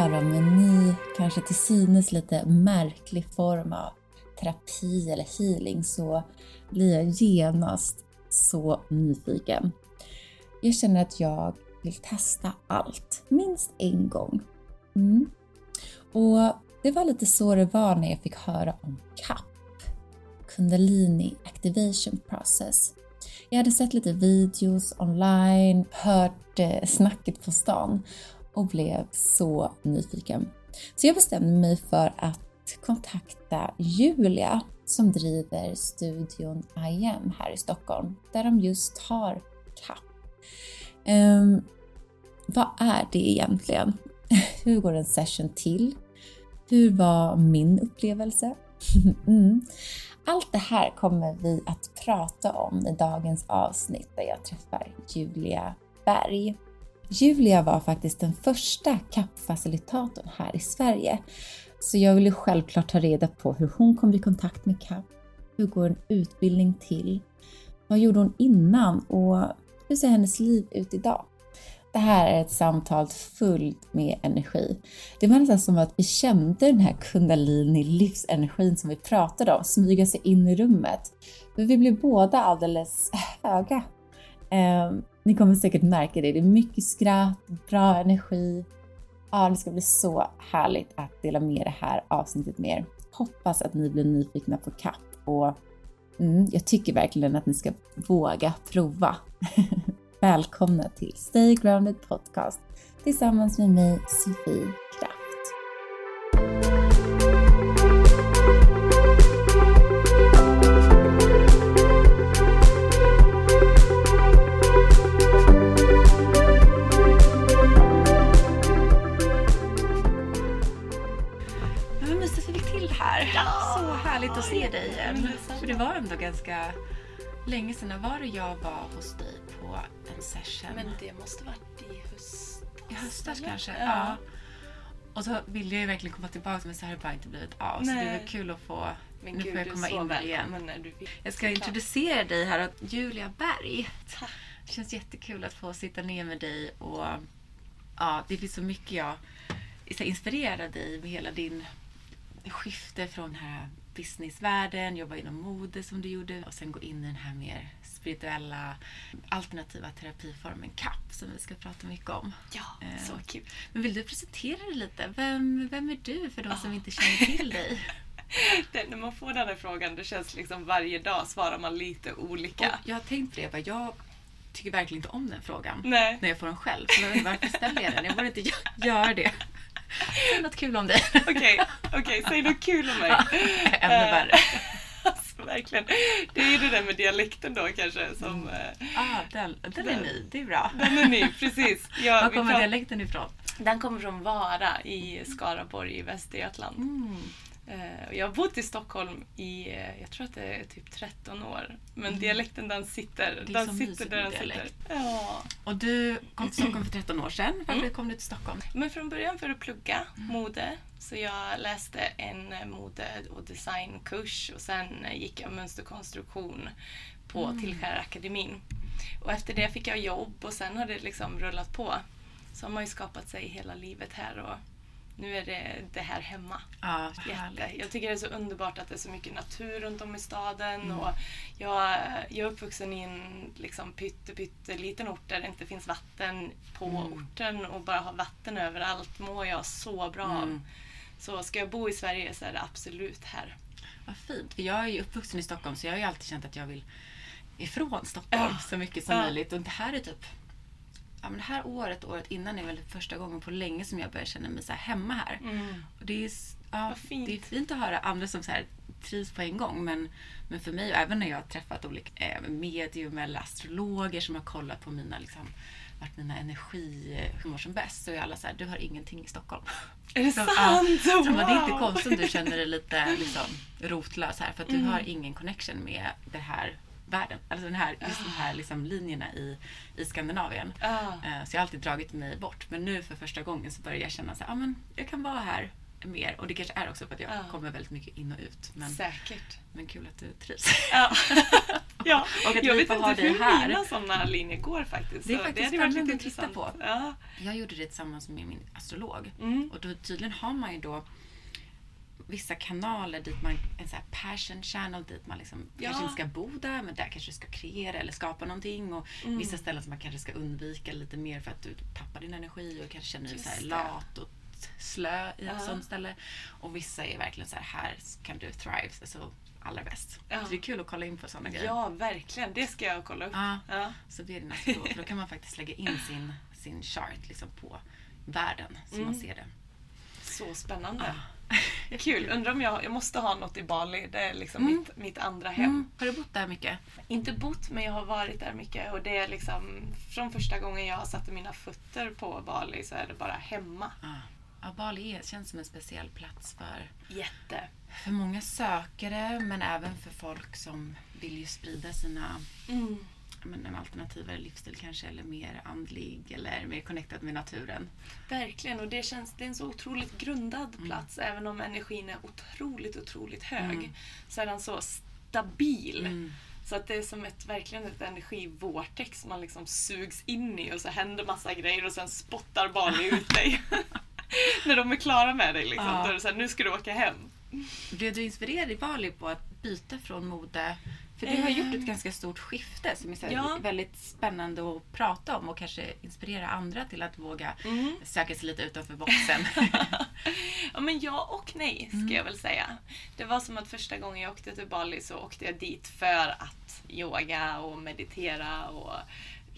göra om en ny, kanske till synes lite märklig form av terapi eller healing så blir jag genast så nyfiken. Jag känner att jag vill testa allt, minst en gång. Mm. Och det var lite så det var när jag fick höra om CAP, Kundalini Activation Process. Jag hade sett lite videos online, hört eh, snacket på stan och blev så nyfiken. Så jag bestämde mig för att kontakta Julia som driver studion IM här i Stockholm där de just har CAP. Um, ehm, vad är det egentligen? Hur går en session till? Hur var min upplevelse? mm. Allt det här kommer vi att prata om i dagens avsnitt där jag träffar Julia Berg. Julia var faktiskt den första CAP-facilitatorn här i Sverige. Så jag ville självklart ta reda på hur hon kom i kontakt med CAP. Hur går en utbildning till? Vad gjorde hon innan och hur ser hennes liv ut idag? Det här är ett samtal fullt med energi. Det var nästan som att vi kände den här kundalini livsenergin som vi pratade om smyga sig in i rummet. För vi blev båda alldeles höga. Ehm, ni kommer säkert märka det. Det är mycket skratt, bra energi. Ja, det ska bli så härligt att dela med det här avsnittet med er. Hoppas att ni blir nyfikna på CAP och mm, jag tycker verkligen att ni ska våga prova. Välkomna till Stay Grounded Podcast tillsammans med mig, Sofie det var ändå ganska länge sedan. När var det jag var hos dig på en session? Men det måste varit i höst. I höstas eller? kanske? Ja. Ja. Och så ville jag ju verkligen komma tillbaka men så har det bara inte blivit av. Så det är väl kul att få... Men nu gud, får jag komma in där igen. vill. Jag ska introducera dig här. Julia Berg. Tack. Det känns jättekul att få sitta ner med dig och ja, det finns så mycket jag är så inspirerad i med hela din skifte från den här businessvärlden, jobba inom mode som du gjorde och sen gå in i den här mer spirituella alternativa terapiformen CAP som vi ska prata mycket om. Ja, Eh, så kul. Men vill du presentera dig lite? Vem, vem är du för de som inte känner till dig? Det, när man får den här frågan, det känns liksom varje dag svarar man lite olika. Och jag har tänkt på det, jag tycker verkligen inte om den frågan. Nej. när jag får den själv. Så varför ställer jag den? Jag borde inte gö- göra det. Säg något kul om dig. Okej, okej, säg något kul om mig. Ännu Eh, värre. Alltså, verkligen. Det är ju det där med dialekten då kanske som... eh, Ah, den, den är ny, det är bra. Den är ny, precis. Ja, Var kommer pratar- dialekten ifrån? Den kommer från Vara i Skaraborg i Västergötland. Mm. Eh, Jag har bott i Stockholm i, eh, jag tror att det är typ 13 år. Men Mm. dialekten den sitter, Det är så den sitter där den sitter. dialekt. Ja. Och du kom till Stockholm för 13 år sedan. Varför Mm. kom du till Stockholm? Men från början för att plugga Mm. mode. Så jag läste en eh, mode och designkurs och sen gick jag mönsterkonstruktion på Mm. Tillskärakademin. Och efter det fick jag jobb och sen har det liksom rullat på. Så har man ju skapat sig hela livet här och nu är det det här hemma. Ja, Jätte. Jag tycker det är så underbart att det är så mycket natur runt om i staden. Mm. Och jag, jag är uppvuxen i en liksom pytte, pytte liten ort där det inte finns vatten på Mm. orten och bara ha vatten överallt mår jag så bra av. Mm. Så ska jag bo i Sverige så är det absolut här. Vad fint. För jag är ju uppvuxen i Stockholm så jag har ju alltid känt att jag vill ifrån Stockholm Ja. så mycket som Ja. möjligt. Och det här är typ Ja, men det här året, året innan är väl första gången på länge som jag börjar känna mig så här hemma här. Och det, är, ja, det är fint att höra andra som så här trivs på en gång. Men, men för mig, och även när jag har träffat olika eh, medium eller astrologer som har kollat på mina, liksom, vart mina energi, eh, mår som bäst, så är alla så här, du har ingenting i Stockholm. Är det Så, sant? Ja, så det är inte konstigt om du känner dig lite liksom, rotlös här för att du Mm. har ingen connection med den här världen. Alltså den här, just de här liksom, linjerna i, i Skandinavien. Ah. Eh, Så jag har alltid dragit mig bort. Men nu för första gången så börjar jag känna att ah, men jag kan vara här mer. Och det kanske är också för att jag Ja. kommer väldigt mycket in och ut. Men, Säkert. men kul att du trivs. Ja. ja. Och att jag vet inte hur här. mina sådana linjer går faktiskt. Det är faktiskt varit spännande att titta på. Ja. Jag gjorde det tillsammans med min astrolog. Mm. Och då, tydligen har man ju då vissa kanaler dit man, en sån här passion channel dit man liksom Ja. kanske inte ska bo där men där kanske du ska kreera eller skapa någonting och Mm. vissa ställen som man kanske ska undvika lite mer för att du tappar din energi och kanske känner dig så det. lat och slö i ett Ja. sånt ställe. Och vissa är verkligen så här, här kan du thrive, alltså allra bäst. Ja. Så det är kul att kolla in på sådana grejer. ja, verkligen. Det ska jag kolla upp. Ja. Ja. Så det är din astrolog, för då kan man faktiskt lägga in sin, sin chart liksom på världen så man Mm. ser det. Så spännande. Ja. Kul. Undrar om jag, jag måste ha något i Bali. Det är liksom Mm. mitt, mitt andra hem. Mm. Har du bott där mycket? Inte bott, men jag har varit där mycket. Och det är liksom från första gången jag satte mina fötter på Bali så är det bara hemma. Ja. Ja, Bali är, känns som en speciell plats för, Jätte. för många sökare men även för folk som vill ju sprida sina Mm. Men, en alternativare livsstil kanske eller mer andlig eller mer connectad med naturen. Verkligen. Och det känns, det är en så otroligt grundad plats. Även om energin är otroligt, otroligt hög. Mm. Så är den så stabil. Mm. Så att det är som ett, verkligen ett energivortex man liksom sugs in i och så händer massa grejer och sen spottar Bali ut dig. När de är klara med dig liksom. Ja. Då är det så här, nu ska du åka hem. Blev du inspirerad i Bali på att byta från mode? För du har Eh. gjort ett ganska stort skifte som är så Ja. väldigt spännande att prata om och kanske inspirera andra till att våga Mm. söka sig lite utanför boxen. Ja men ja och nej ska Mm. jag väl säga. Det var som att första gången jag åkte till Bali så åkte jag dit för att yoga och meditera och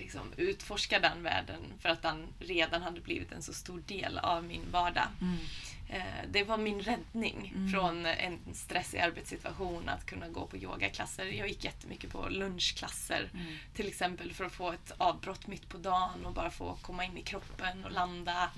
liksom utforska den världen för att den redan hade blivit en så stor del av min vardag. Mm. Eh, Det var min räddning Mm. från en stressig arbetssituation att kunna gå på yogaklasser. Jag gick jättemycket på lunchklasser Mm. till exempel för att få ett avbrott mitt på dagen och bara få komma in i kroppen och landa.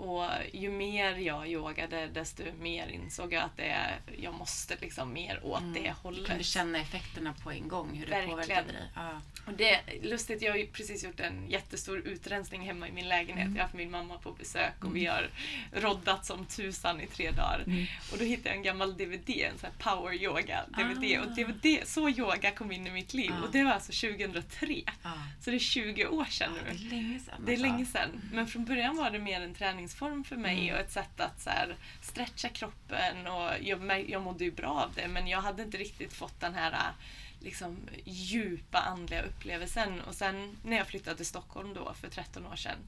Och ju mer jag yogade desto mer insåg jag att det, jag måste liksom mer åt det Du hållet. kunde känna effekterna på en gång, hur det Verkligen. påverkade dig. Ja. Och det lustigt, jag har precis gjort en jättestor utrensning hemma i min lägenhet. Mm. Jag har haft min mamma på besök och vi har roddat som tusan i tre dagar. Mm. Och då hittade jag en gammal DVD, en sån här power yoga DVD. Ah. Och DVD, så yoga kom in i mitt liv. Ah. Och det var alltså 2003. Ja. Så det är 20 år sedan Ja, nu. det är länge sedan. Det är alltså. länge sedan. Men från början var det mer en träningsform för mig Mm. och ett sätt att så här, stretcha kroppen. Och jag, jag mådde ju bra av det men jag hade inte riktigt fått den här liksom, djupa andliga upplevelsen. Och sen när jag flyttade till Stockholm då för 13 år sedan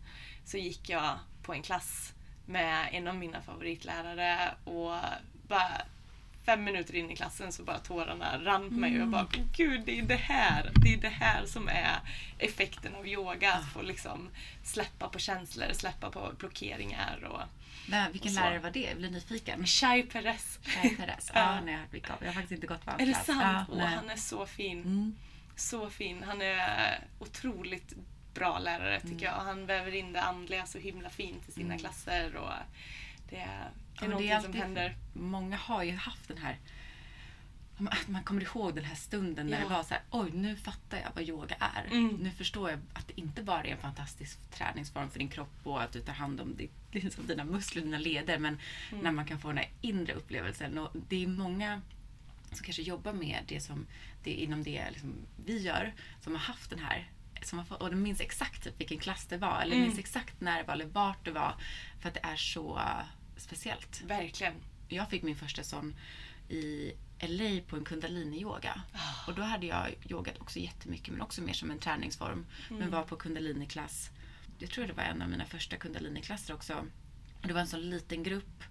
så gick jag på en klass med en av mina favoritlärare och bara fem minuter in i klassen så bara tårarna rann på mig och jag bara Gud, det är det här! Det är det här som är effekten av yoga. Att få liksom släppa på känslor, släppa på blockeringar och Vem, vilken Och lärare var det? Jag blir nyfiken. Chai Perez. Chai Perez. Ja. Han har jag hört mycket om. Jag har faktiskt inte gått på hans Är det sant? Ja, nej. han är så fin. Mm. Så fin. Han är otroligt bra lärare tycker jag. Han väver in det andliga så himla fint i sina Mm. klasser. Och det, är- det är Ja, någonting är som alltid- händer. Många har ju haft den här att man kommer ihåg den här stunden när Ja. det var så här, oj nu fattar jag vad yoga är. Mm. Nu förstår jag att det inte bara är en fantastisk träningsform för din kropp och att du tar hand om ditt, liksom dina muskler, dina leder, men Mm. när man kan få den här inre upplevelsen. Och det är många som kanske jobbar med det som det inom det liksom vi gör, som har haft den här som har fått, och de minns exakt typ vilken klass det var, eller Mm. minns exakt när det var, eller vart det var. För att det är så speciellt. Verkligen. Jag fick min första sån i LA på en kundalini-yoga. Ah. Och då hade jag yogat också jättemycket, men också mer som en träningsform. Men Mm. var på kundalini-klass. Jag tror det var en av mina första kundalini-klasser också. Det var en sån liten grupp.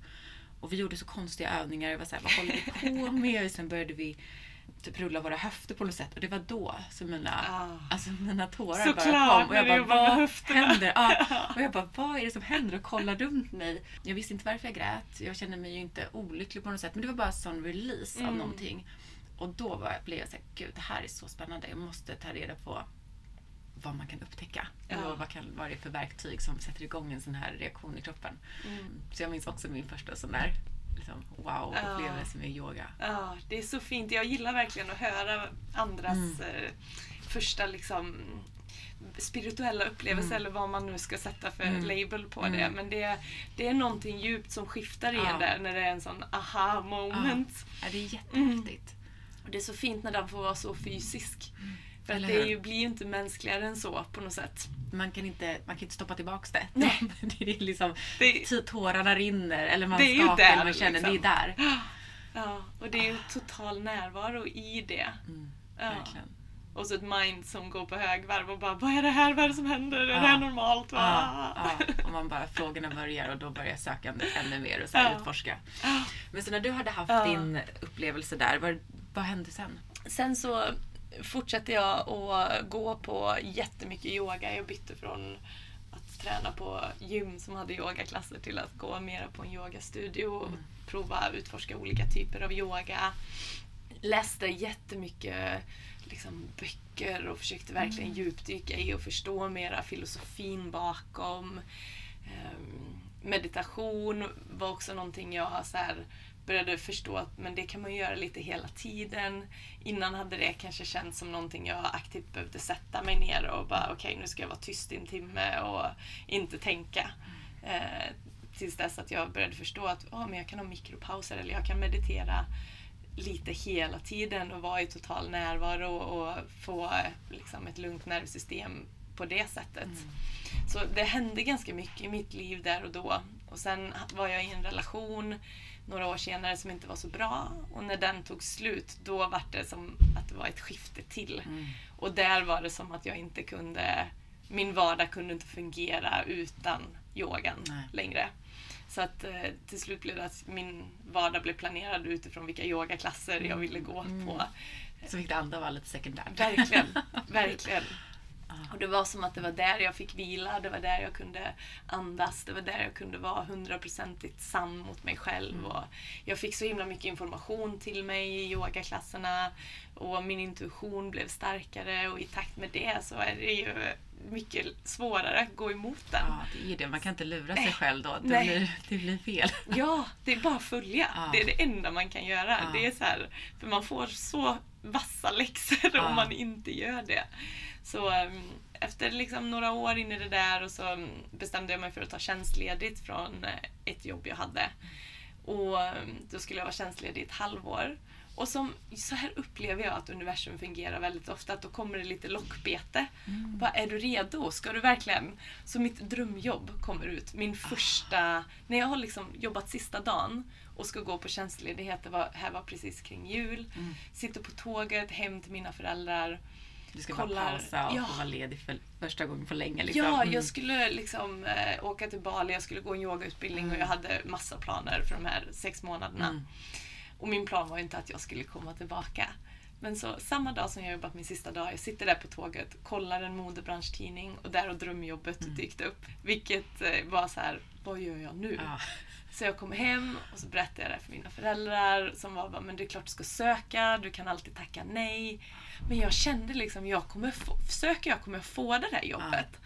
Och vi gjorde så konstiga övningar. Jag var så här, vad håller vi på med? Och sen började vi typ rulla våra höfter på något sätt. Och det var då som mina, Ah. alltså mina tårar Såklart, bara kom. Och jag bara, vad höfterna." händer? Ja. Och jag bara, vad är det som händer? Och kolla runt mig. Jag visste inte varför jag grät. Jag kände mig ju inte olycklig på något sätt. Men det var bara en sån release av Mm. någonting. Och då var, blev jag såhär, gud det här är så spännande. Jag måste ta reda på vad man kan upptäcka. Ja. Och vad, kan, vad det är för verktyg som sätter igång en sån här reaktion i kroppen. Mm. Så jag minns också min första sån där liksom, wow-upplevelse med yoga. Ja, det är så fint. Jag gillar verkligen att höra andras Mm. eh, första liksom, spirituella upplevelser Mm. eller vad man nu ska sätta för Mm. label på Mm. det. Men det, det är någonting djupt som skiftar i Ja. där när det är en sån aha moment. Ja, det är jättehäftigt. Och det är så fint när den får vara så fysisk. För att det ju, blir ju inte mänskligare än så på något sätt. Man kan inte, man kan inte stoppa tillbaks det. Nej. det är liksom, Det, t- tårarna rinner eller man skakar eller man känner, liksom. det är där. ja, och det är ju total närvaro i det. Mm, Ja. Och så ett mind som går på högvarv och bara vad är det här? Vad är det som händer? Är det här normalt? Ja, ja, och man bara, frågorna börjar och då börjar sökandet ännu mer och så Ja. utforska. Men så när du hade haft din upplevelse där, vad, vad hände sen? Sen så fortsatte jag att gå på jättemycket yoga. Jag bytte från att träna på gym som hade yogaklasser till att gå mera på en yogastudio och Mm. prova utforska olika typer av yoga. Läste jättemycket liksom, böcker och försökte verkligen Mm. djupdyka i och förstå mera filosofin bakom. Ehm, meditation var också någonting jag så här, började förstå att men det kan man göra lite hela tiden. Innan hade det kanske känts som någonting jag aktivt behövde sätta mig ner och bara okej nu ska jag vara tyst i en timme och inte tänka. Eh, tills dess att jag började förstå att oh, men jag kan ha mikropauser eller jag kan meditera lite hela tiden och vara i total närvaro och få liksom, ett lugnt nervsystem på det sättet. Så det hände ganska mycket i mitt liv där och då. Och sen var jag i en relation några år senare som inte var så bra. Och när den tog slut, då var det som att det var ett skifte till. Mm. Och där var det som att jag inte kunde... Min vardag kunde inte fungera utan yogan Nej. längre. Så att eh, till slut blev det att min vardag blev planerad utifrån vilka yogaklasser jag ville gå Mm. på. Så fick det andra vara lite sekundärt. Verkligen, verkligen. Och det var som att det var där jag fick vila, det var där jag kunde andas, det var där jag kunde vara hundraprocentigt sann mot mig själv. Mm. Och jag fick så himla mycket information till mig i yogaklasserna och min intuition blev starkare och i takt med det så är det ju mycket svårare att gå emot den. Ja, det är det. Man kan inte lura sig själv då. Det Nej. blir, det blir fel. Ja, det är bara att följa. Ja. Det är det enda man kan göra. Ja. Det är så här, för man får så vassa läxor Ja. om man inte gör det. Så um, efter liksom några år in i det där och så um, bestämde jag mig för att ta tjänstledigt från eh, ett jobb jag hade. Och um, då skulle jag vara tjänstledig i ett halvår. Och som, så här upplever jag att universum fungerar väldigt ofta. Att då kommer det lite lockbete. Mm. Bara, är du redo? Ska du verkligen? Så mitt drömjobb kommer ut. Min första... När jag har liksom jobbat sista dagen och ska gå på tjänstledighet. Det var, här var precis kring jul. Mm. Sitter på tåget hem till mina föräldrar. Du ska Kollar- bara pausa och Ja. vara ledig för första gången på länge. Liksom. Ja, Mm. jag skulle liksom eh, åka till Bali, jag skulle gå en yogautbildning och Mm. jag hade massa planer för de här sex månaderna. Mm. Och min plan var inte att jag skulle komma tillbaka. Men så samma dag som jag jobbat min sista dag, jag sitter där på tåget, kollar en modebransch-tidning och där har drömjobbet Mm. dykt upp. Vilket eh, var så här, vad gör jag nu? Ja. Så jag kom hem och så berättade jag det för mina föräldrar som var bara, men det är klart du ska söka, du kan alltid tacka nej. Men jag kände liksom, jag kommer få, söker jag kommer jag få det där jobbet.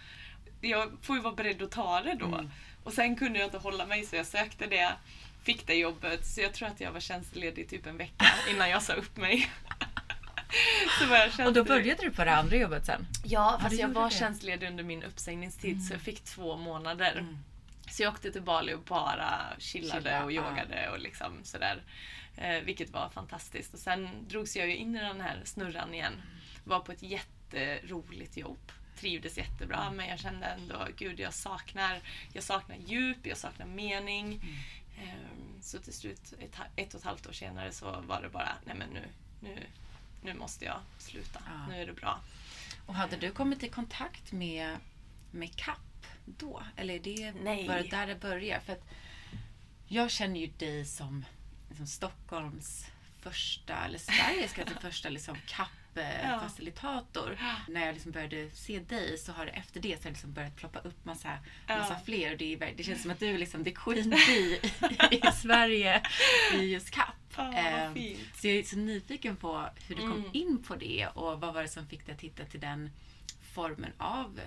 Jag får ju vara beredd att ta det då. Mm. Och sen kunde jag inte hålla mig så jag sökte det, fick det jobbet. Så jag tror att jag var tjänstledig typ en vecka innan jag sa upp mig. jag Och då började du på det andra jobbet sen? Ja, fast jag gjorde var det. tjänstledig under min uppsägningstid så jag fick två månader. Mm. Så jag åkte till Bali och bara chillade Chilla, och yogade och liksom sådär. Eh, vilket var fantastiskt. Och sen drogs jag ju in i den här snurran igen. Var på ett jätteroligt jobb. Trivdes jättebra Mm. men jag kände ändå, gud jag saknar, jag saknar djup, jag saknar mening. Mm. Ehm, Så till slut, ett, ett och ett halvt år senare så var det bara, nej men nu, nu, nu måste jag sluta. Ja. Nu är det bra. Och hade du kommit i kontakt med, med CAP då? Eller är det Nej. var det där det började? För jag känner ju dig som liksom Stockholms första, eller Sveriges kanske första liksom Ja. CAP-facilitator. När jag liksom började se dig så har det efter det så liksom börjat ploppa upp massa, Ja. massa fler. Och det, är, det känns som att du är liksom the queen bee i, i Sverige i just CAP. Ja, Ehm, så jag är så nyfiken på hur du kom Mm. in på det och vad var det som fick dig att titta till den formen av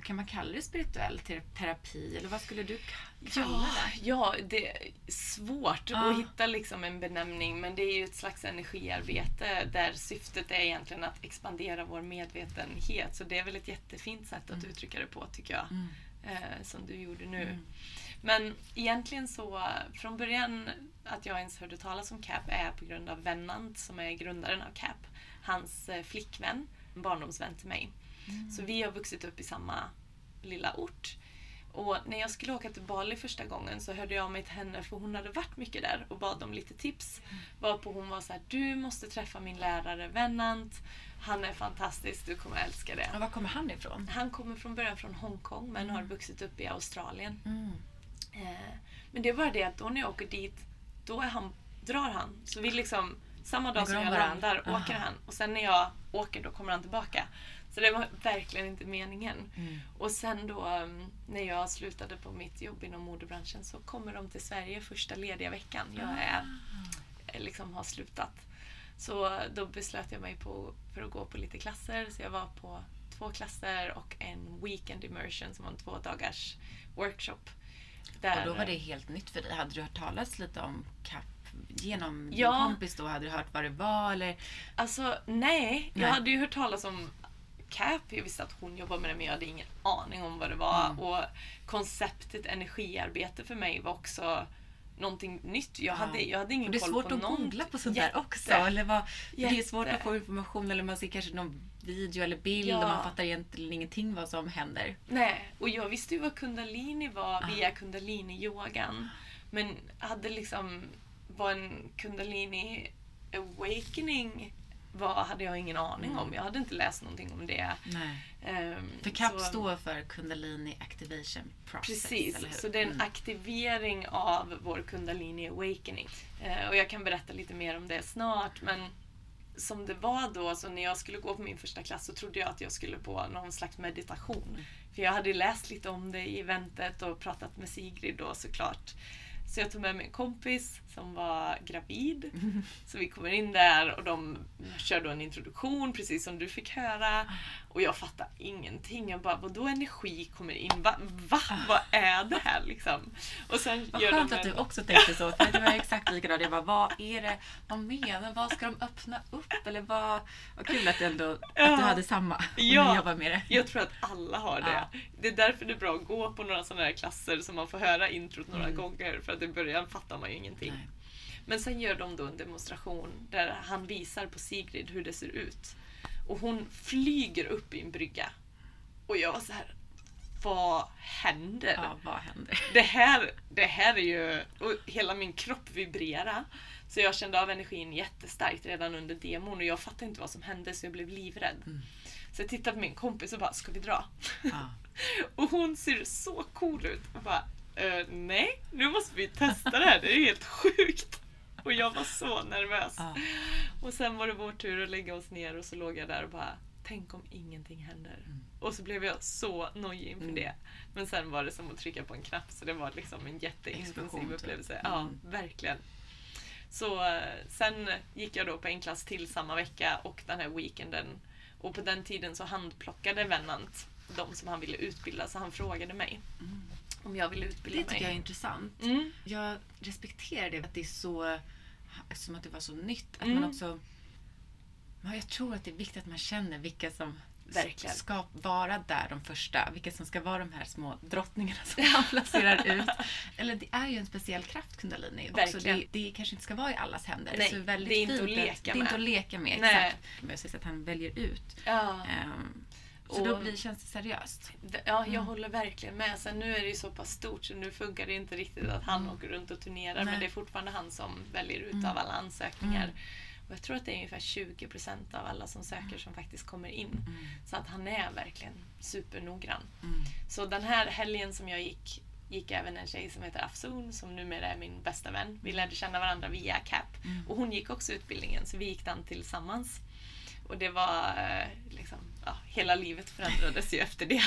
kan man kalla det spirituell te- terapi? Eller vad skulle du ka- kalla Ja, det? ja, det är svårt Ja. att hitta liksom en benämning men det är ju ett slags energiarbete där syftet är egentligen att expandera vår medvetenhet. Så det är väl ett jättefint sätt att uttrycka det på tycker jag. Mm. Eh, som du gjorde nu. Mm. Men egentligen så, från början att jag ens hörde talas om CAP är på grund av Vennant som är grundaren av CAP. Hans eh, flickvän, en barndomsvän till mig. Så vi har vuxit upp i samma lilla ort. Och när jag skulle åka till Bali första gången så hörde jag av mig till henne för hon hade varit mycket där och bad om lite tips. Varpå hon var så här, du måste träffa min lärare Vennant. Han är fantastisk, du kommer älska det. Och var kommer han ifrån? Han kommer från början från Hongkong men har vuxit upp i Australien. Mm. Eh, men det är bara det att då när jag åker dit, då är han, drar han. Så vi liksom, samma dag som om jag landar åker han. Och sen när jag åker då kommer han tillbaka. Så det var verkligen inte meningen. Mm. Och sen då um, när jag slutade på mitt jobb inom modebranschen så kommer de till Sverige första lediga veckan. Jag är, eh, liksom har slutat. Så då beslöt jag mig på, för att gå på lite klasser. Så jag var på två klasser och en weekend immersion som var en två dagars workshop. Där, Och då var det helt nytt för dig. Hade du hört talas lite om CAP genom Ja. din kompis då? Hade du hört vad det var? Eller? Alltså nej, jag Nej. hade ju hört talas om CAP. Jag visste att hon jobbade med det men jag hade ingen aning om vad det var. Mm. Och konceptet energiarbete för mig var också någonting nytt. Jag, Ja. hade, jag hade ingen Och det är koll svårt på att någonting. googla på sånt Jätte. där också. Eller vad, det är svårt att få information eller man ser kanske någon video eller bild Ja. och man fattar egentligen ingenting vad som händer. Nej, och jag visste ju vad kundalini var Ah. via kundalini-yogan. Men hade liksom vad en kundalini awakening var hade jag ingen aning Mm. om. Jag hade inte läst någonting om det. Nej. Ehm, För CAP så- står för Kundalini Activation Process. Precis, så det är en Mm. aktivering av vår kundalini awakening. Eh, och jag kan berätta lite mer om det snart men som det var då, så när jag skulle gå på min första klass så trodde jag att jag skulle på någon slags meditation. För jag hade läst lite om det i eventet och pratat med Sigrid då såklart. Så jag tog med mig en kompis som var gravid. Så vi kommer in där och de kör då en introduktion precis som du fick höra. Och jag fattar ingenting. Jag bara, vadå energi kommer in? Va? Va? Vad är det här liksom? Och sen Vad gör skönt de att du också tänkte så. För det var exakt likadant. Jag bara, vad är det de menar? Vad ska de öppna upp? Eller vad... Vad kul att ändå att du hade samma. Ja. jobbar med det. Jag tror att alla har det. Ja. Det är därför det är bra att gå på några sådana här klasser så man får höra introt några Mm. gånger. För att i början fattar man ju ingenting. Nej. Men sen gör de då en demonstration där han visar på Sigrid hur det ser ut. Och hon flyger upp i en brygga. Och jag var så här. Vad händer? Ja, vad händer? Det här, det här är ju... Och hela min kropp vibrera. Så jag kände av energin jättestarkt redan under demon och jag fattade inte vad som hände så jag blev livrädd. Mm. Så jag tittade på min kompis och bara, ska vi dra? Ja. Och hon ser så cool ut. Och bara, "Eh, nej, nu måste vi testa det här. Det är helt sjukt. Och jag var så nervös. Ja. Och sen var det vår tur att lägga oss ner och så låg jag där och bara, tänk om ingenting händer. Och så blev jag så nojig inför Mm. det. Men sen var det som att trycka på en knapp så det var liksom en jätteintensiv typ. upplevelse. Ja, Mm. verkligen. Så eh, sen gick jag då på en klass till samma vecka och den här weekenden. Och på den tiden så handplockade Vennant de som han ville utbilda så han frågade mig Mm. om jag ville utbilda Det tycker mig. jag är intressant. Mm. Jag respekterar det, att det är så... Som att det var så nytt. Att Mm. man också... Ja, jag tror att det är viktigt att man känner vilka som Verkligen. ska vara där de första. Vilka som ska vara de här små drottningarna som man placerar ut. Eller det är ju en speciell kraft, kundalini. Också. Det, det kanske inte ska vara i allas händer. Nej, så väldigt det är inte fint att leka Det är med. inte att leka med. Nej. Exakt. Men jag säger att han väljer ut. Ja. Ehm, så då blir, känns det seriöst. Ja, jag Mm. håller verkligen med. Sen nu är det ju så pass stort så nu funkar det inte riktigt att han Mm. åker runt och turnerar. Nej. Men det är fortfarande han som väljer ut Mm. av alla ansökningar. Mm. Och jag tror att det är ungefär 20% av alla som söker som faktiskt kommer in. Mm. Så att han är verkligen supernoggrann. Mm. Så den här helgen som jag gick gick även en tjej som heter Afsun som numera är min bästa vän. Vi lärde känna varandra via CAP. Mm. Och hon gick också utbildningen så vi gick den tillsammans. Och det var eh, liksom, ja, hela livet förändrades ju efter det.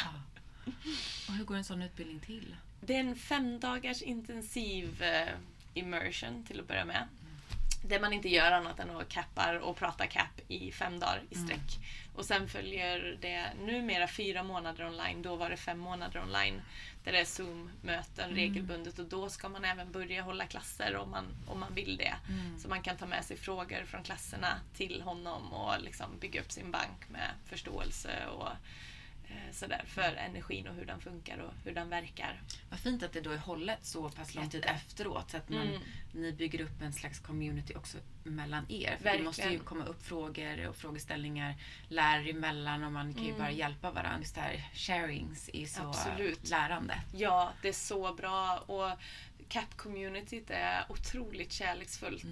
Och hur går en sån utbildning till? Det är en fem dagars intensiv eh, immersion till att börja med. Där man inte gör annat än att cappar och prata cap i fem dagar i sträck. Och sen följer det numera fyra månader online, då var det fem månader online. Där det är Zoom-möten regelbundet och då ska man även börja hålla klasser om man, om man vill det. Så man kan ta med sig frågor från klasserna till honom och liksom bygga upp sin bank med förståelse och sådär för energin och hur den funkar och hur den verkar. Vad fint att det då är hållet så pass lång tid efteråt. Så att man, Mm. ni bygger upp en slags community också mellan er. För det måste ju komma upp frågor och frågeställningar lärare emellan och man kan ju bara hjälpa varandra. Just det här sharings är så Absolut. lärande. Ja, det är så bra och CAP-communityt är otroligt kärleksfullt.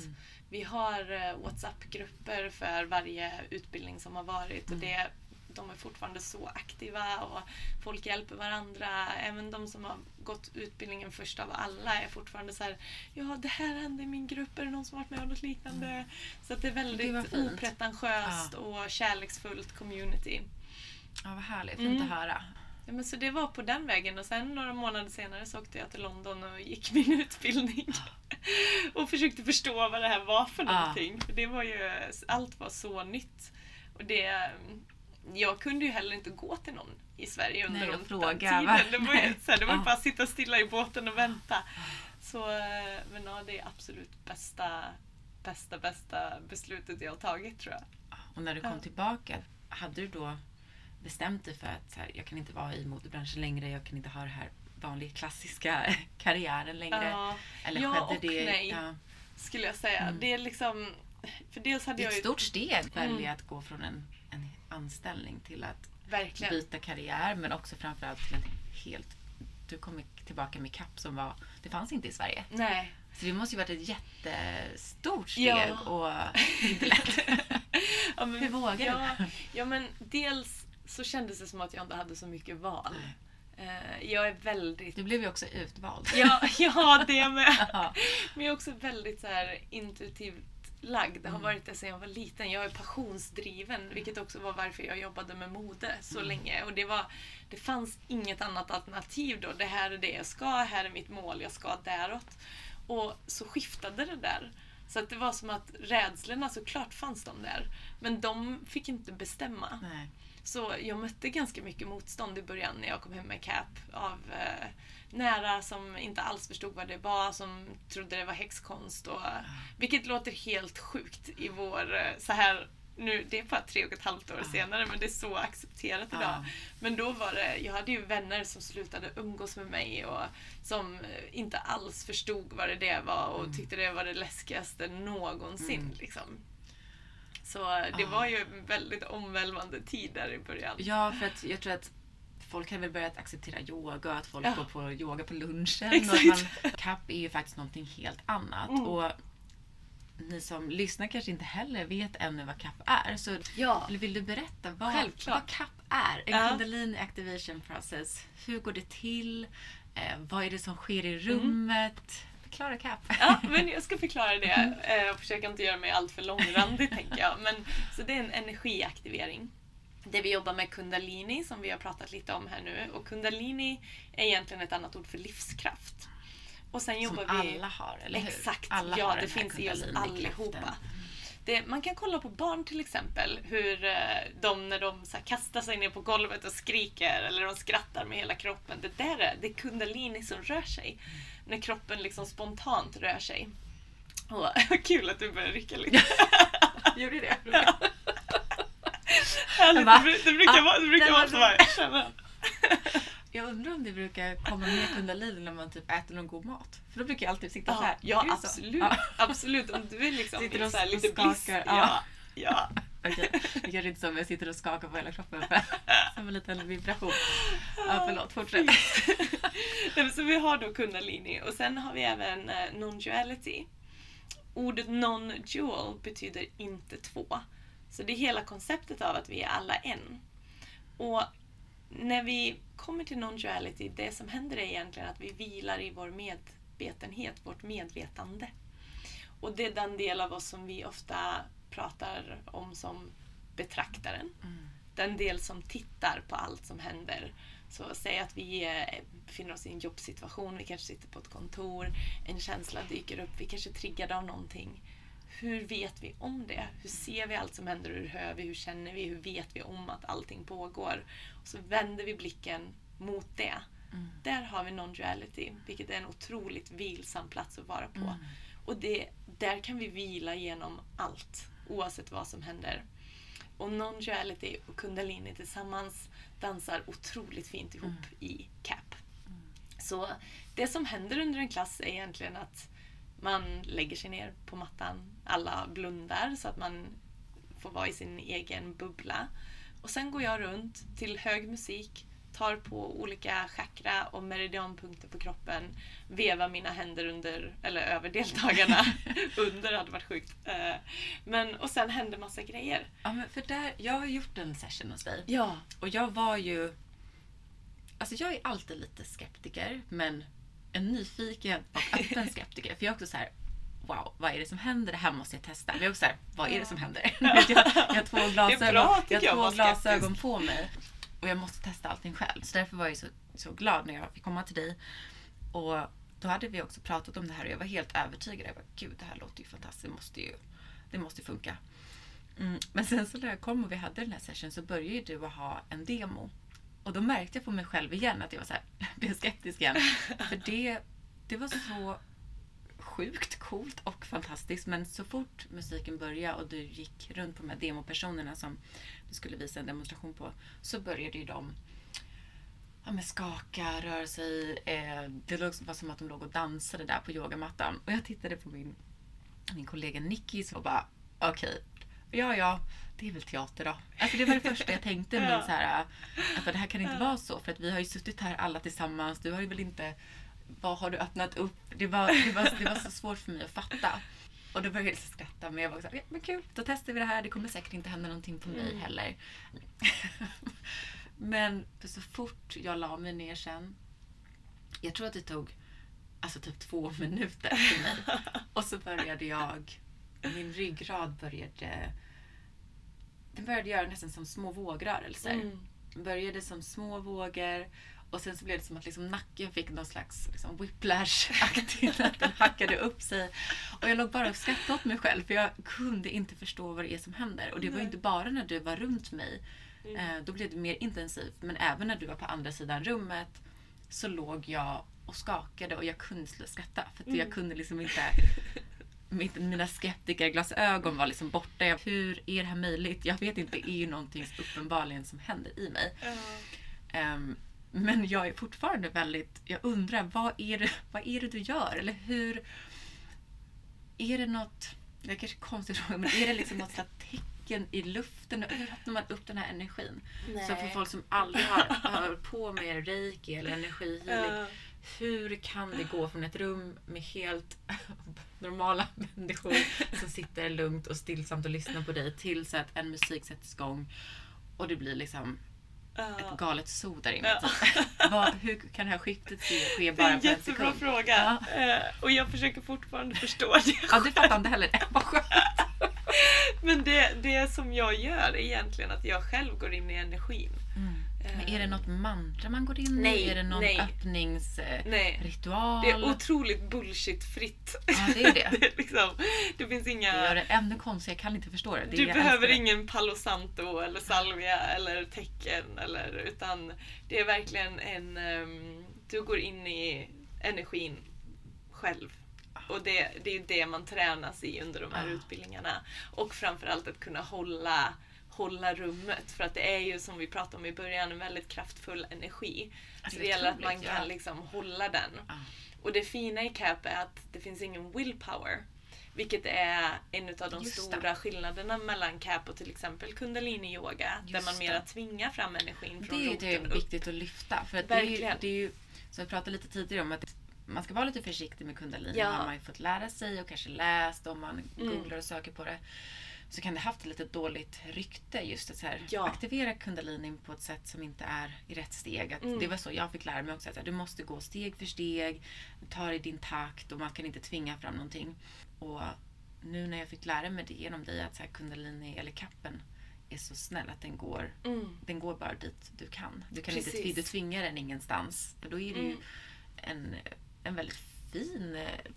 Vi har eh, WhatsApp-grupper för varje utbildning som har varit och det, de är fortfarande så aktiva och folk hjälper varandra. Även de som har gått utbildningen först av alla är fortfarande så här Ja, det här hände i min grupp. Är det någon som varit med om något liknande? Så att det är väldigt fint. opretentiöst och kärleksfullt community. Ja, vad härligt. Fint Mm. att höra. Ja, men så det var på den vägen och sen några månader senare så åkte jag till London och gick min utbildning. och försökte förstå vad det här var för Ja. någonting. För det var ju, allt var så nytt. Och det, jag kunde ju heller inte gå till någon i Sverige under Nej, den, va? tiden. Det var ju, så här, det var Ja. bara att sitta stilla i båten och vänta. Så, eh, men ja, det är absolut bästa, bästa, bästa beslutet jag har tagit tror jag. Och när du kom Ja. tillbaka, hade du då bestämt dig för att här, jag kan inte vara i modebranschen längre, jag kan inte ha den här vanliga klassiska karriären längre? Ja, Eller ja och det? nej. Ja. skulle jag säga. Mm. Det är liksom... För dels hade Det är jag ett ju... stort steg att välja Mm. att gå från en anställning till att Verkligen. byta karriär men också framförallt till en helt... Du kom tillbaka med kapp som var... Det fanns inte i Sverige. Nej. Så det måste ju varit ett jättestort steg Ja. och inte lätt. Ja, men, Hur vågar du? ja, ja, men dels så kändes det som att jag inte hade så mycket val. Eh, Jag är väldigt... Du blev ju också utvald. Ja, ja det med. Ja. Men jag är också väldigt så här, intuitivt lagd. Det har Mm. varit det sedan jag var liten. Jag är passionsdriven, vilket också var varför jag jobbade med mode så Mm. länge. Och det, var, det fanns inget annat alternativ då. Det här är det jag ska, här är mitt mål, jag ska däråt. Och så skiftade det där. Så att det var som att rädslorna, såklart fanns de där. Men de fick inte bestämma. Nej. Så jag mötte ganska mycket motstånd i början när jag kom hem med CAP. Av eh, nära som inte alls förstod vad det var, som trodde det var häxkonst. Och, vilket låter helt sjukt i vår... eh, Så här, nu, det är bara tre och ett halvt år senare men det är så accepterat idag. Ja. Men då var det, jag hade ju vänner som slutade umgås med mig och som eh, inte alls förstod vad det, det var och tyckte det var det läskigaste någonsin. Mm. Liksom. Så det Ah. var ju en väldigt omvälvande tid där i början. Ja, för att jag tror att folk har väl börjat acceptera yoga, att folk Ja. går på yoga på lunchen. Exakt. Och man, kapp är ju faktiskt någonting helt annat. Mm. Och ni som lyssnar kanske inte heller vet ännu vad kapp är. Så Ja. vill du berätta vad, Självklart. vad kapp är? En Ja. kundalini activation process. Hur går det till? Eh, vad är det som sker i rummet? Förklara kapp. Ja, men jag ska förklara det eh, och försöka inte göra mig allt för långrandig tänker jag. Men, så det är en energiaktivering. Där vi jobbar med kundalini som vi har pratat lite om här nu. Och kundalini är egentligen ett annat ord för livskraft. Och sen Som jobbar vi... alla har, eller hur? Exakt, Alla ja det finns i oss allihopa. Det, man kan kolla på barn till exempel, hur eh, de när de så kastar sig ner på golvet och skriker eller de skrattar med hela kroppen. Det där är, det är kundalini som rör sig. När kroppen liksom spontant rör sig. Och, kul att du börjar rycka lite. Gjorde det? Härligt, det, bru- det brukar Ah, vara, det brukar vara var så så- här, känna. Jag undrar om det brukar komma mer kundalini när man typ äter någon god mat. För då brukar jag alltid sitta så Ja, här. ja så? absolut. Ja. absolut. Om du är liksom Sitter och så här och lite bliss. skakar, Ja, ja. ja. Okej, det kanske inte så om jag sitter och skakar på hela kroppen. för- Som en liten vibration. Ja, förlåt, fortsätt. Men så vi har då kundalini och sen har vi även eh, non-duality. Ordet non-dual betyder inte två. Så det är hela konceptet av att vi är alla en. Och när vi kommer till non-duality, det som händer är egentligen att vi vilar i vår medvetenhet, vårt medvetande. Och det är den del av oss som vi ofta pratar om som betraktaren Mm. den del som tittar på allt som händer. Så säg att vi eh, befinner oss i en jobbsituation, vi kanske sitter på ett kontor, en känsla dyker upp, vi kanske är triggade av någonting. Hur vet vi om det? Hur ser vi allt som händer? Hur hör vi? Hur känner vi? Hur vet vi om att allting pågår? Och så vänder vi blicken mot det. Mm. Där har vi non-duality, vilket är en otroligt vilsam plats att vara på. Mm. Och det, där kan vi vila genom allt, oavsett vad som händer. Och non-duality och kundalini tillsammans dansar otroligt fint ihop i CAP. Så det som händer under en klass är egentligen att man lägger sig ner på mattan. Alla blundar så att man får vara i sin egen bubbla. Och sen går jag runt till hög musik, tar på olika chakra och meridianpunkter på kroppen, vevar mina händer under, eller över deltagarna. under hade varit sjukt. Eh, Men, och sen händer massa grejer. Ja, men för där, jag har gjort en session hos dig. Ja. Och jag var ju... Alltså jag är alltid lite skeptiker, men en nyfiken och öppen skeptiker. För jag är också så här, wow, vad är det som händer? Det här måste jag testa. Men jag också så här, vad är det som händer? jag, jag har två glasögon, jag jag, två glasögon på mig. Och jag måste testa allting själv. Så därför var jag så, så glad när jag fick komma till dig. Och då hade vi också pratat om det här och jag var helt övertygad. Jag bara, gud det här låter ju fantastiskt. Det måste ju, det måste ju funka. Mm. Men sen så när jag kom och vi hade den här session så började ju du att ha en demo. Och då märkte jag på mig själv igen att jag var så här, blev skeptisk igen. För det, det var så sjukt coolt och fantastiskt. Men så fort musiken började och du gick runt på de här demopersonerna som du skulle visa en demonstration på så började ju de ja, men skaka, röra sig. Eh, det låg var som att de låg och dansade där på yogamattan. Och jag tittade på min, min kollega Nicky och bara okej, ja ja, det är väl teater då. Alltså det var det första jag tänkte. Men så här, att det här kan inte vara så för att vi har ju suttit här alla tillsammans. Du har ju väl inte, vad har du öppnat upp? Det var, det var, det var så svårt för mig att fatta. Och då började jag skratta men jag var så här, ja, men kul, då testar vi det här. Det kommer säkert inte hända någonting på mig Mm. heller. men så fort jag la mig ner sen, jag tror att det tog alltså typ två minuter för mig. Och så började jag, min ryggrad började, den började göra nästan som små vågrörelser. Mm. Började som små vågor och sen så blev det som att liksom nacken fick någon slags liksom whiplash-aktigt, att den hackade upp sig. Och jag låg bara och skrattade åt mig själv för jag kunde inte förstå vad det är som händer. Och det var ju inte bara när du var runt mig, Mm. eh, då blev det mer intensivt. Men även när du var på andra sidan rummet så låg jag och skakade och jag kunde sluta skratta. För att jag Mm. kunde liksom inte... mitt- Mina skeptikerglasögon var liksom borta. Jag, hur är det här möjligt? Jag vet inte, det är ju någonting uppenbarligen som händer i mig. Ja. Ehm, men jag är fortfarande väldigt... Jag undrar, vad är, det, vad är det du gör? Eller hur... Är det något... Det är kanske är en konstig fråga, men är det liksom något slags tecken i luften? Hur öppnar man upp den här energin? Så för folk som aldrig har hört på med reiki eller energihealing. Ja. Hur kan det gå från ett rum med helt normala människor som sitter lugnt och stillsamt och lyssnar på dig till så att en musik sätts igång och det blir liksom. Ett galet zoo där inne. Ja. Typ. Vad, hur kan det här skiftet ske, ske Det är bara en på en jättebra sekund? fråga. Eh, och jag försöker fortfarande förstå det. Ja, du fattar inte heller. Vad skönt. Men det, det som jag gör är egentligen att jag själv går in i energin. Men är det något mantra man går in i? Nej, Är det någon nej. öppningsritual? Nej, det är otroligt bullshit-fritt. Ja, det är det. det, är liksom, det finns Det inga... gör det ännu konstigare. Jag kan inte förstå det. det Du behöver det. ingen palo santo eller salvia eller tecken eller utan det är verkligen en... ehm, du går in i energin själv. Och det, det är det man tränas i under de här Ah. utbildningarna. Och framförallt att kunna hålla, hålla rummet. För att det är ju som vi pratade om i början en väldigt kraftfull energi. Alltså, så det gäller att man ja. kan liksom hålla den. Ja. Och det fina i CAP är att det finns ingen willpower. Vilket är en av de Just det. stora skillnaderna mellan CAP och till exempel kundalini-yoga. Där man det. mera tvingar fram energin från Det är det roten upp. viktigt att lyfta. För att det är, Verkligen. det är ju, som vi pratade lite tidigare om, att man ska vara lite försiktig med kundalini. Ja. Har man ju fått lära sig och kanske läst om man Mm. googlar och söker på det. Så kan det haft lite dåligt rykte just att så här, Ja. aktivera kundalinin på ett sätt som inte är i rätt steg. Mm. Det var så jag fick lära mig också. Att här, du måste gå steg för steg. Ta det i din takt och man kan inte tvinga fram någonting. Och nu när jag fick lära mig det genom dig att så här, kundalini eller kappen är så snäll att den går Mm. den går bara dit du kan. Du kan Precis. inte du tvingar den ingenstans. För då är det ju Mm. en, en väldigt fin eh,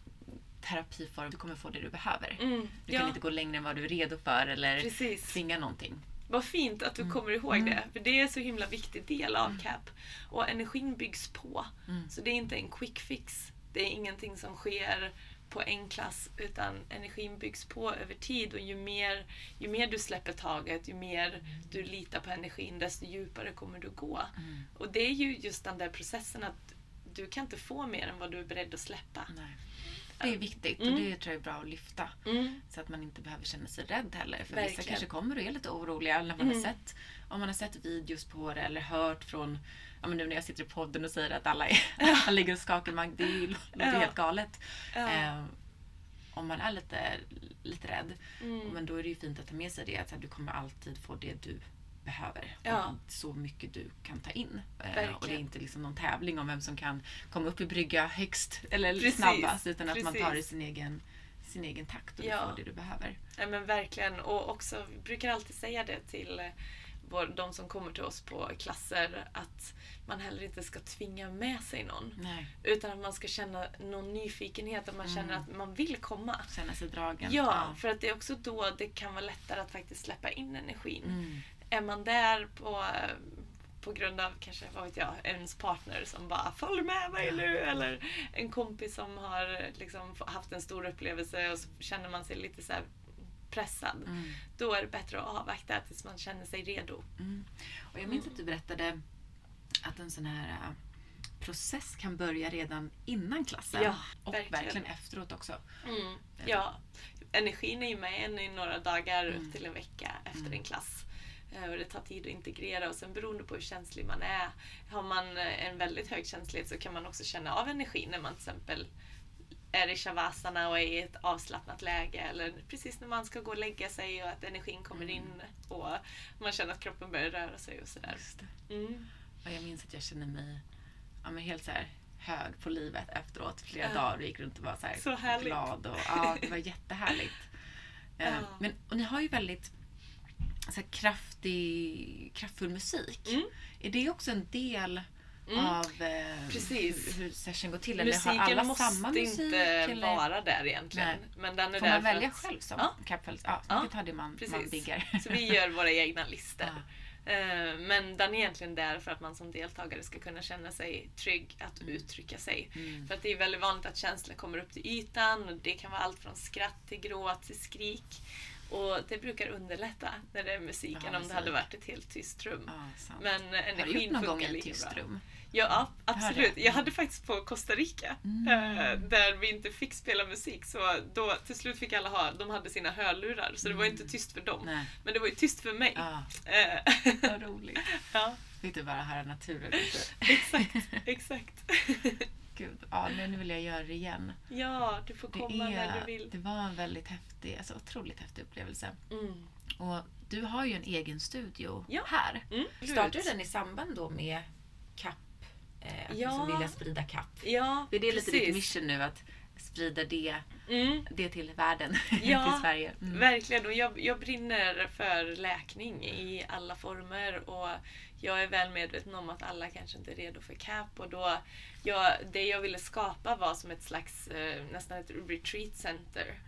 terapiform. Du kommer få det du behöver. Mm, Du kan ja, inte gå längre än vad du är redo för eller precis. tvinga någonting. Vad fint att du Mm. kommer ihåg Mm. det. För det är en så himla viktig del av CAP. Och energin byggs på. Mm. Så det är inte en quick fix. Det är ingenting som sker på en klass utan energin byggs på över tid och ju mer, ju mer du släpper taget, ju mer du litar på energin desto djupare kommer du gå. Mm. Och det är ju just den där processen att du kan inte få mer än vad du är beredd att släppa. Nej. Det är viktigt Mm. och det tror jag är bra att lyfta. Så att man inte behöver känna sig rädd heller. För vissa Verkligen. kanske kommer och är lite oroliga när man Mm. har sett, om man har sett videos på det eller hört från, ja men nu när jag sitter i podden och säger att alla, är, alla ligger och skakar, man, det låter Ja. helt galet. Ja. Eh, om man är lite, lite rädd. Mm. Men då är det ju fint att ta med sig det att du kommer alltid få det du behöver. Ja. Så mycket du kan ta in. Eh, Verkligen. och det är inte liksom någon tävling om vem som kan komma upp i brygga högst eller Precis, snabbast. Utan att man tar det i precis. sin egen, sin egen takt och Ja. du får det du behöver. Ja men verkligen. Och också, vi brukar alltid säga det till eh, de som kommer till oss på klasser att man heller inte ska tvinga med sig någon. Nej. Utan att man ska känna någon nyfikenhet, att man Mm. känner att man vill komma. Känna sig dragen. Ja, för att det är också då det kan vara lättare att faktiskt släppa in energin. Mm. Är man där på, på grund av kanske, vad vet jag, ens partner som bara följ med mig nu eller en kompis som har liksom haft en stor upplevelse och så känner man sig lite så pressad. Mm. Då är det bättre att avvakta tills man känner sig redo. Mm. Och jag minns att du berättade att en sån här äh, process kan börja redan innan klassen. Ja, och verkligen. verkligen efteråt också. Ja, energin är ju med en i några dagar Mm. upp till en vecka efter Mm. en klass. Eh, Och det tar tid att integrera och sen beroende på hur känslig man är. Har man eh, en väldigt hög känslighet så kan man också känna av energin när man till exempel är i shavasana och är i ett avslappnat läge eller precis när man ska gå och lägga sig och att energin kommer Mm. in och man känner att kroppen börjar röra sig och sådär. Mm. Och jag minns att jag kände mig ja, men helt så här hög på livet efteråt. Flera Ja. dagar och gick runt och var så, här Så glad. Och, ja, det var jättehärligt. Eh, Ja. Men, och ni har ju väldigt så kraftig, kraftfull musik. Mm. Är det också en del Mm. av eh, Precis. hur, session går till? Eller Musiken har alla måste samma musik? inte eller? vara där egentligen. Nej. Men den är Får där man för välja att- själv som Ja. kapfält? Ja, Ja, vilket hade man, man precis. diggar. Så vi gör våra egna listor. Ja. Eh, Men den är egentligen där för att man som deltagare ska kunna känna sig trygg att Mm. uttrycka sig. Mm. För att det är väldigt vanligt att känslor kommer upp till ytan. och Det kan vara allt från skratt till gråt till skrik. Och det brukar underlätta när det är musiken Ja, om det hade musik. varit ett helt tyst rum. Ja. Men har du gjort energin någon gång ett tyst rum? Ja, absolut. Jag hade faktiskt på Costa Rica, Mm. eh, där vi inte fick spela musik. Så då, till slut fick alla ha, de hade sina hörlurar, så det var Mm. inte tyst för dem. Nej. Men det var ju tyst för mig. Ja, Eh, vad roligt. ja, Fick du bara höra naturen lite? exakt, exakt. Gud, ja, nu nu vill jag göra det igen. ja, du får komma när är, du vill. det var en väldigt häftig, alltså otroligt häftig upplevelse. Mm. Och du har ju en egen studio Ja. här. Mm. Startade du den i samband då med CAP? Eh, att Ja. liksom vilja sprida CAP? Ja, Är det lite ditt precis. mission nu att sprida det, Mm. det till världen? Ja, till Sverige? Mm. Verkligen, och jag, jag brinner för läkning i alla former och jag är väl medveten om att alla kanske inte är redo för CAP och då, jag, det jag ville skapa var som ett slags, eh, nästan ett retreat center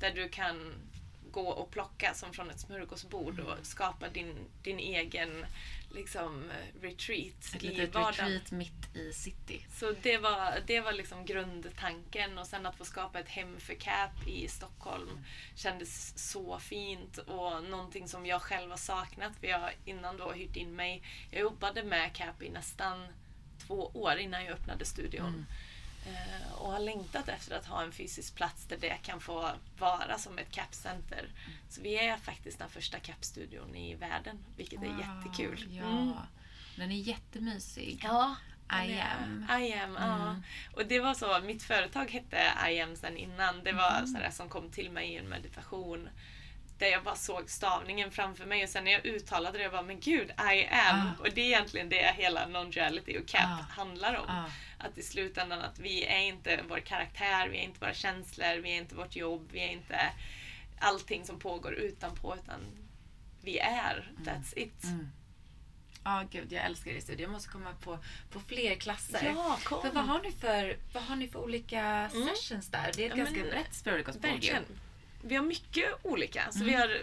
där du kan gå och plocka som från ett smörgåsbord och skapa din, din egen liksom, eh, retreat Ett i litet vardagen. retreat mitt i city. Så det var, det var liksom grundtanken och sen att få skapa ett hem för CAP i Stockholm kändes så fint och någonting som jag själv har saknat för jag har innan då hyrt in mig. Jag jobbade med CAP i nästan två år innan jag öppnade studion. Mm. Eh, och har längtat efter att ha en fysisk plats där det kan få vara som ett CAP-center. Så vi är faktiskt den första CAP-studion i världen, vilket är jättekul. Ja, Mm. den är jättemysig. Ja, I am. I am, ja. Mm. Och det var så, mitt företag hette I am sen innan. Det var Mm. sådär som kom till mig i en meditation. Där jag bara såg stavningen framför mig och sen när jag uttalade det, jag bara men gud, I am. Ah. Och det är egentligen det hela non-duality och CAP Ah. handlar om. Ah. Att i slutändan att vi är inte vår karaktär, vi är inte våra känslor, vi är inte vårt jobb, vi är inte allting som pågår utanpå utan vi är, that's it. Mm. Ja, gud, jag älskar er studio. Jag måste komma på, på fler klasser. Ja, kom. För vad har ni för, vad har ni för olika sessions där? Det är ett Ja, ganska men, brett Spirituals Verkligen. Vi har mycket olika. Så vi har,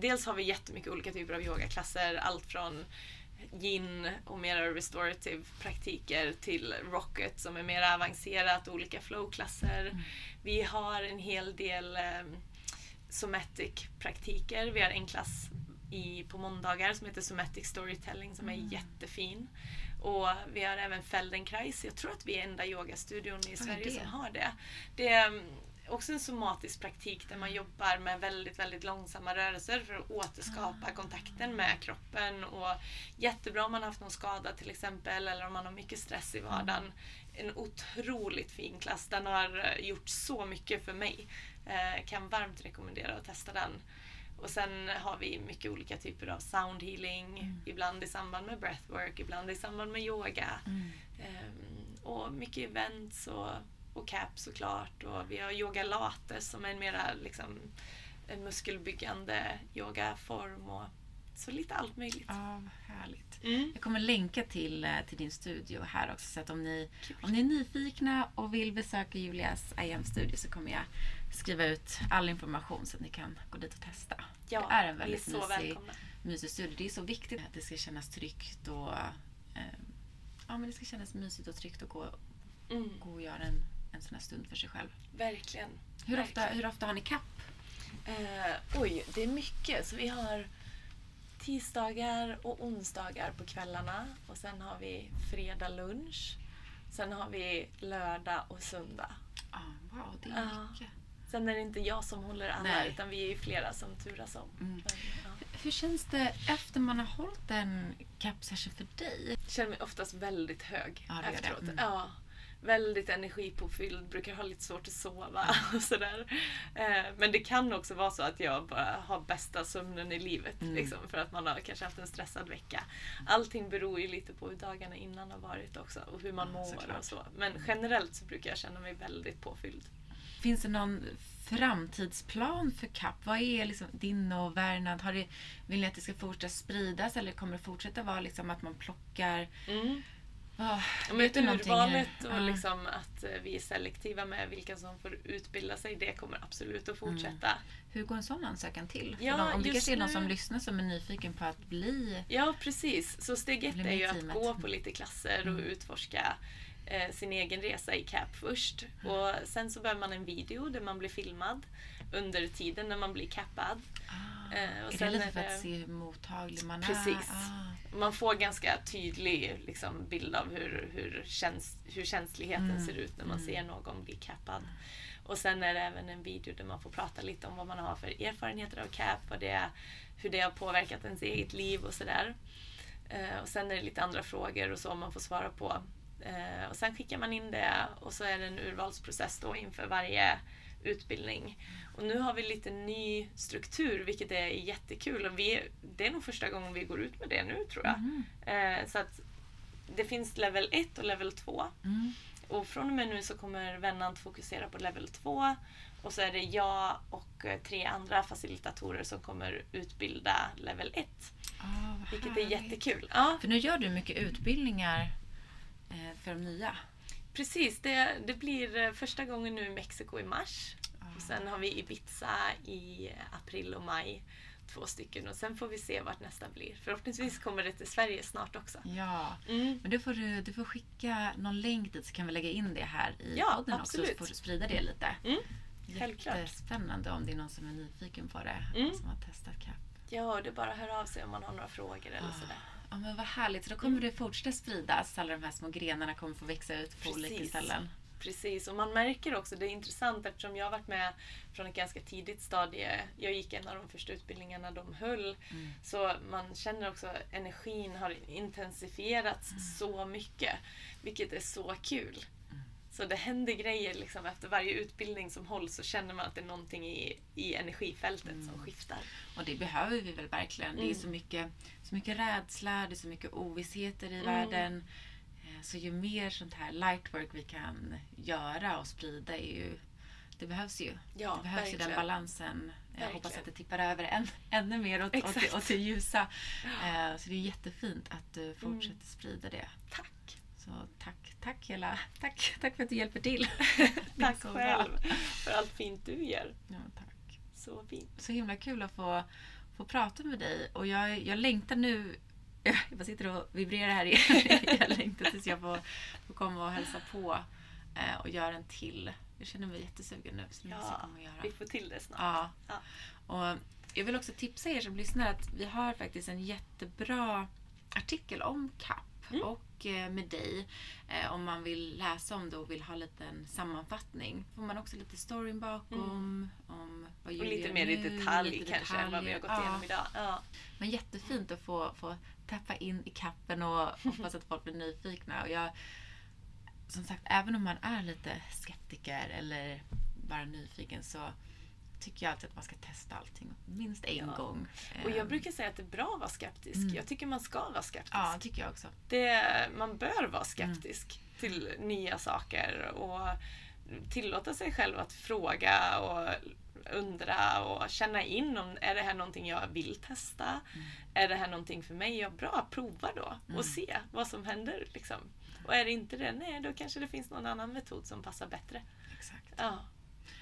dels har vi jättemycket olika typer av yogaklasser. Allt från yin och mera restorative praktiker till rocket som är mer avancerat, olika flowklasser. Vi har en hel del eh, somatic praktiker. Vi har en klass i, på måndagar som heter somatic storytelling som är jättefin. Och vi har även Feldenkrais. Jag tror att vi är enda yogastudion i Sverige som har det. Det mm, också en somatisk praktik där man jobbar med väldigt, väldigt långsamma rörelser för att återskapa kontakten med kroppen. Och jättebra om man har haft någon skada till exempel eller om man har mycket stress i vardagen. En otroligt fin klass. Den har eh, gjort så mycket för mig. Eh, kan varmt rekommendera att testa den. Och sen har vi mycket olika typer av sound healing. Ibland i samband med breathwork, ibland i samband med yoga. Ehm, och mycket events och, och CAP såklart. Och vi har yoga lates som är en mera liksom, en muskelbyggande yogaform. Och, så lite allt möjligt. Ja, härligt. Mm. Jag kommer länka till, eh, till din studio här också. Så att om ni, om ni är nyfikna och vill besöka Julias IM-studio så kommer jag skriva ut all information så att ni kan gå dit och testa. Ja, det är en är väldigt så mysig, välkomna. mysig studio. Det är så viktigt att det ska kännas tryggt och eh, ja, men det ska kännas mysigt och tryggt att gå, Mm, gå och göra en, en sån här stund för sig själv. verkligen. Hur ofta, Verkligen. hur ofta har ni kapp? Eh, oj, det är mycket. Så vi har tisdagar och onsdagar på kvällarna. Och sen har vi fredag lunch. Sen har vi lördag och söndag. Ah, wow, det är Ja. mycket. Sen är det inte jag som håller alla, Nej. utan vi är flera som turas om. Mm. Men, ja. Hur känns det efter man har hållit en cap-session för dig? Jag känner mig oftast väldigt hög Ja, efteråt. Mm. Ja, väldigt energipåfylld, brukar ha lite svårt att sova och sådär. Eh, Men det kan också vara så att jag bara har bästa sömnen i livet. Mm. Liksom, för att man har kanske haft en stressad vecka. Allting beror ju lite på hur dagarna innan har varit också och hur man mår såklart. och så. Men generellt så brukar jag känna mig väldigt påfylld. Finns det någon framtidsplan för CAP? Vad är liksom din och Värnad? Har det, vill ni att det ska fortsätta spridas eller kommer det fortsätta vara liksom att man plockar? Vad- Du Men urvalet och Ja. liksom att eh, vi är selektiva med vilka som får utbilda sig, det kommer absolut att fortsätta. Hur går en sån ansökan till? Ja, någon, om det kanske är någon som lyssnar som är nyfiken på att bli... Ja, precis. Så steg ett är ju att gå på lite klasser och Mm. utforska eh, sin egen resa i CAP först. Och sen så behöver man en video där man blir filmad under tiden när man blir cappad. Ah, Eh, och är sen det lite för att se hur mottaglig man Precis. är? Ah. Man får ganska tydlig liksom, bild av hur, hur, käns hur känsligheten Mm. ser ut när man Mm. ser någon bli cappad. Och sen är det även en video där man får prata lite om vad man har för erfarenheter av CAP, vad det hur det har påverkat ens eget liv och sådär. Eh, och sen är det lite andra frågor och så man får svara på. Eh, och sen skickar man in det och så är det en urvalsprocess då inför varje utbildning. Och nu har vi lite ny struktur vilket är jättekul. Och vi, det är nog första gången vi går ut med det nu tror jag. Mhm. Eh, så att det finns level 1 och level 2. Mm. Och från och med nu så kommer Vennant fokusera på level 2. Och så är det jag och eh, tre andra facilitatorer som kommer utbilda level 1. Ah, vad Vilket är härligt. jättekul. Ja, För nu gör du mycket utbildningar eh, för de nya. Precis. Det, det blir eh, första gången nu i Mexiko i mars. Ah. Och sen har vi Ibiza i april och maj. Två stycken. Och sen får vi se vart nästa blir. Förhoppningsvis kommer det till Sverige snart också. Ja, Mm. men du får, du du får skicka någon länk dit så kan vi lägga in det här i Ja, podden också. absolut. Så får du sprida det lite. Mm. Jättespännande om det är någon som är nyfiken på det. Mm. Som har testat CAP. Ja, det är bara att höra av sig om man har några frågor eller Ah. sådär. Ja men vad härligt. Så då kommer det fortsätta spridas. Alla de här små grenarna kommer få växa ut på olika Precis. ställen. Precis, och man märker också, det är intressant eftersom jag har varit med från ett ganska tidigt stadie. Jag gick en av de första utbildningarna de höll. Mm. Så man känner också att energin har intensifierats Mm. så mycket. Vilket är så kul. Mm. Så det händer grejer liksom efter varje utbildning som hålls så känner man att det är någonting i, i energifältet Mm. som skiftar. Och det behöver vi väl verkligen. Det är Mm. så mycket, så mycket rädsla, det är så mycket ovissheter i Mm. världen. Eh, Så ju mer sånt här lightwork vi kan göra och sprida är ju det behövs ju. Ja, det behövs ju den verkligen. balansen. Jag hoppas Verkligen. att det tippar över än, ännu mer åt, åt, det, åt det ljusa. Eh, så det är jättefint att du fortsätter Mm. sprida det. Tack! Så tack, tack hela, tack, tack för att du hjälper till. Tack bra. själv för allt fint du gör. Ja, tack. Så fint. Så himla kul att få, få prata med dig. Och jag, jag längtar nu. Jag sitter och vibrerar här igen. Jag längtar tills jag får, får komma och hälsa på eh, och göra en till. Jag känner mig jättesugen nu. Så jag Ja, komma och göra. vi får till det snart. Ja. Ja. Och jag vill också tipsa er som lyssnar att vi har faktiskt en jättebra artikel om CAP Mm. och eh, med dig. Eh, om man vill läsa om det och vill ha en liten sammanfattning. får man också lite storyn bakom. Om vad Mm. Och lite mer i detalj lite kanske än vad vi har gått detaljer. igenom idag. Ja. Men jättefint att få, få tappa in i kappen och hoppas att folk blir nyfikna. Och jag, som sagt, även om man är lite skeptiker eller bara nyfiken så tycker jag alltid att man ska testa allting minst en Ja. gång. Och jag Ehm, brukar säga att det är bra att vara skeptisk. Mm. Jag tycker man ska vara skeptisk. Ja, det tycker jag också. Det, man bör vara skeptisk till nya saker och tillåta sig själv att fråga och undra och känna in om är det här någonting jag vill testa? Är det här någonting för mig? Ja, bra, prova då Mm. och se vad som händer. Liksom. Och är det inte det, nej då kanske det finns någon annan metod som passar bättre. Exakt. Ja,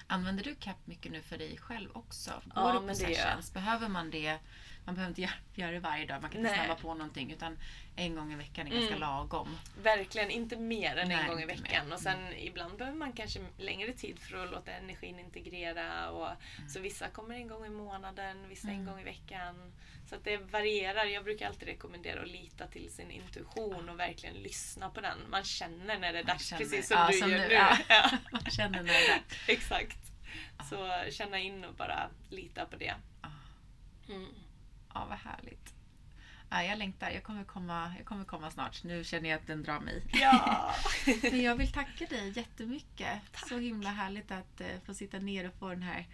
Använder du CAP mycket nu för dig själv också? Går Ja, du på det sessions? Behöver man det? Man behöver inte göra, det varje dag, man kan inte Nej. snabba på någonting utan en gång i veckan är ganska Mm. lagom. verkligen inte mer än Nej, en gång i inte mer. veckan. Och sen ibland behöver man kanske längre tid för att låta energin integrera. Och, Så vissa kommer en gång i månaden, vissa en Mm. gång i veckan. Så att det varierar. Jag brukar alltid rekommendera att lita till sin intuition och verkligen lyssna på den. Man känner när det är dags, precis som ja, du som gör du, nu. ja. Ja. Man känner när det är dags. Exakt. Så känna in och bara lita på det. Mm. Ja, jag längtar. Jag kommer, komma, jag kommer komma snart. Nu känner jag att den drar mig. Ja! Men jag vill tacka dig jättemycket. Tack. Så himla härligt att eh, få sitta ner och få den här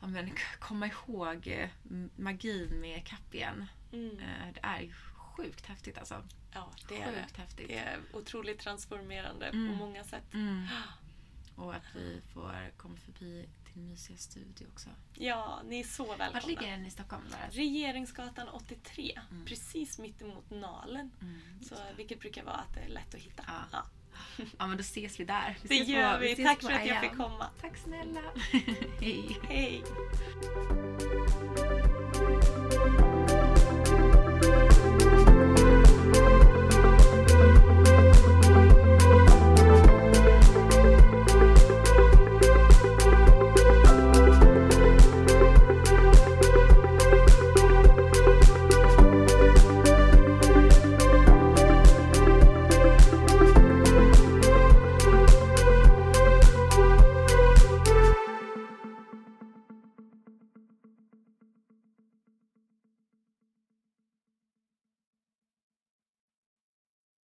ja, men, komma ihåg eh, magin med kapp igen. Mm. Eh, det är sjukt häftigt alltså. ja, det är det. Häftigt. Det är otroligt transformerande Mm. på många sätt. Mm. Och att vi får komma förbi mysiga studio också. Ja, ni är så välkomna. Vart ligger den i Stockholm? Där? Regeringsgatan 83, Mm. precis mitt emot Nalen. Mm. Så, vilket brukar vara att det är lätt att hitta. Ja. Ja. Ja men då ses vi där. Vi Det gör på- vi. ses Tack för att jag fick komma. Tack snälla. Hej. Hej!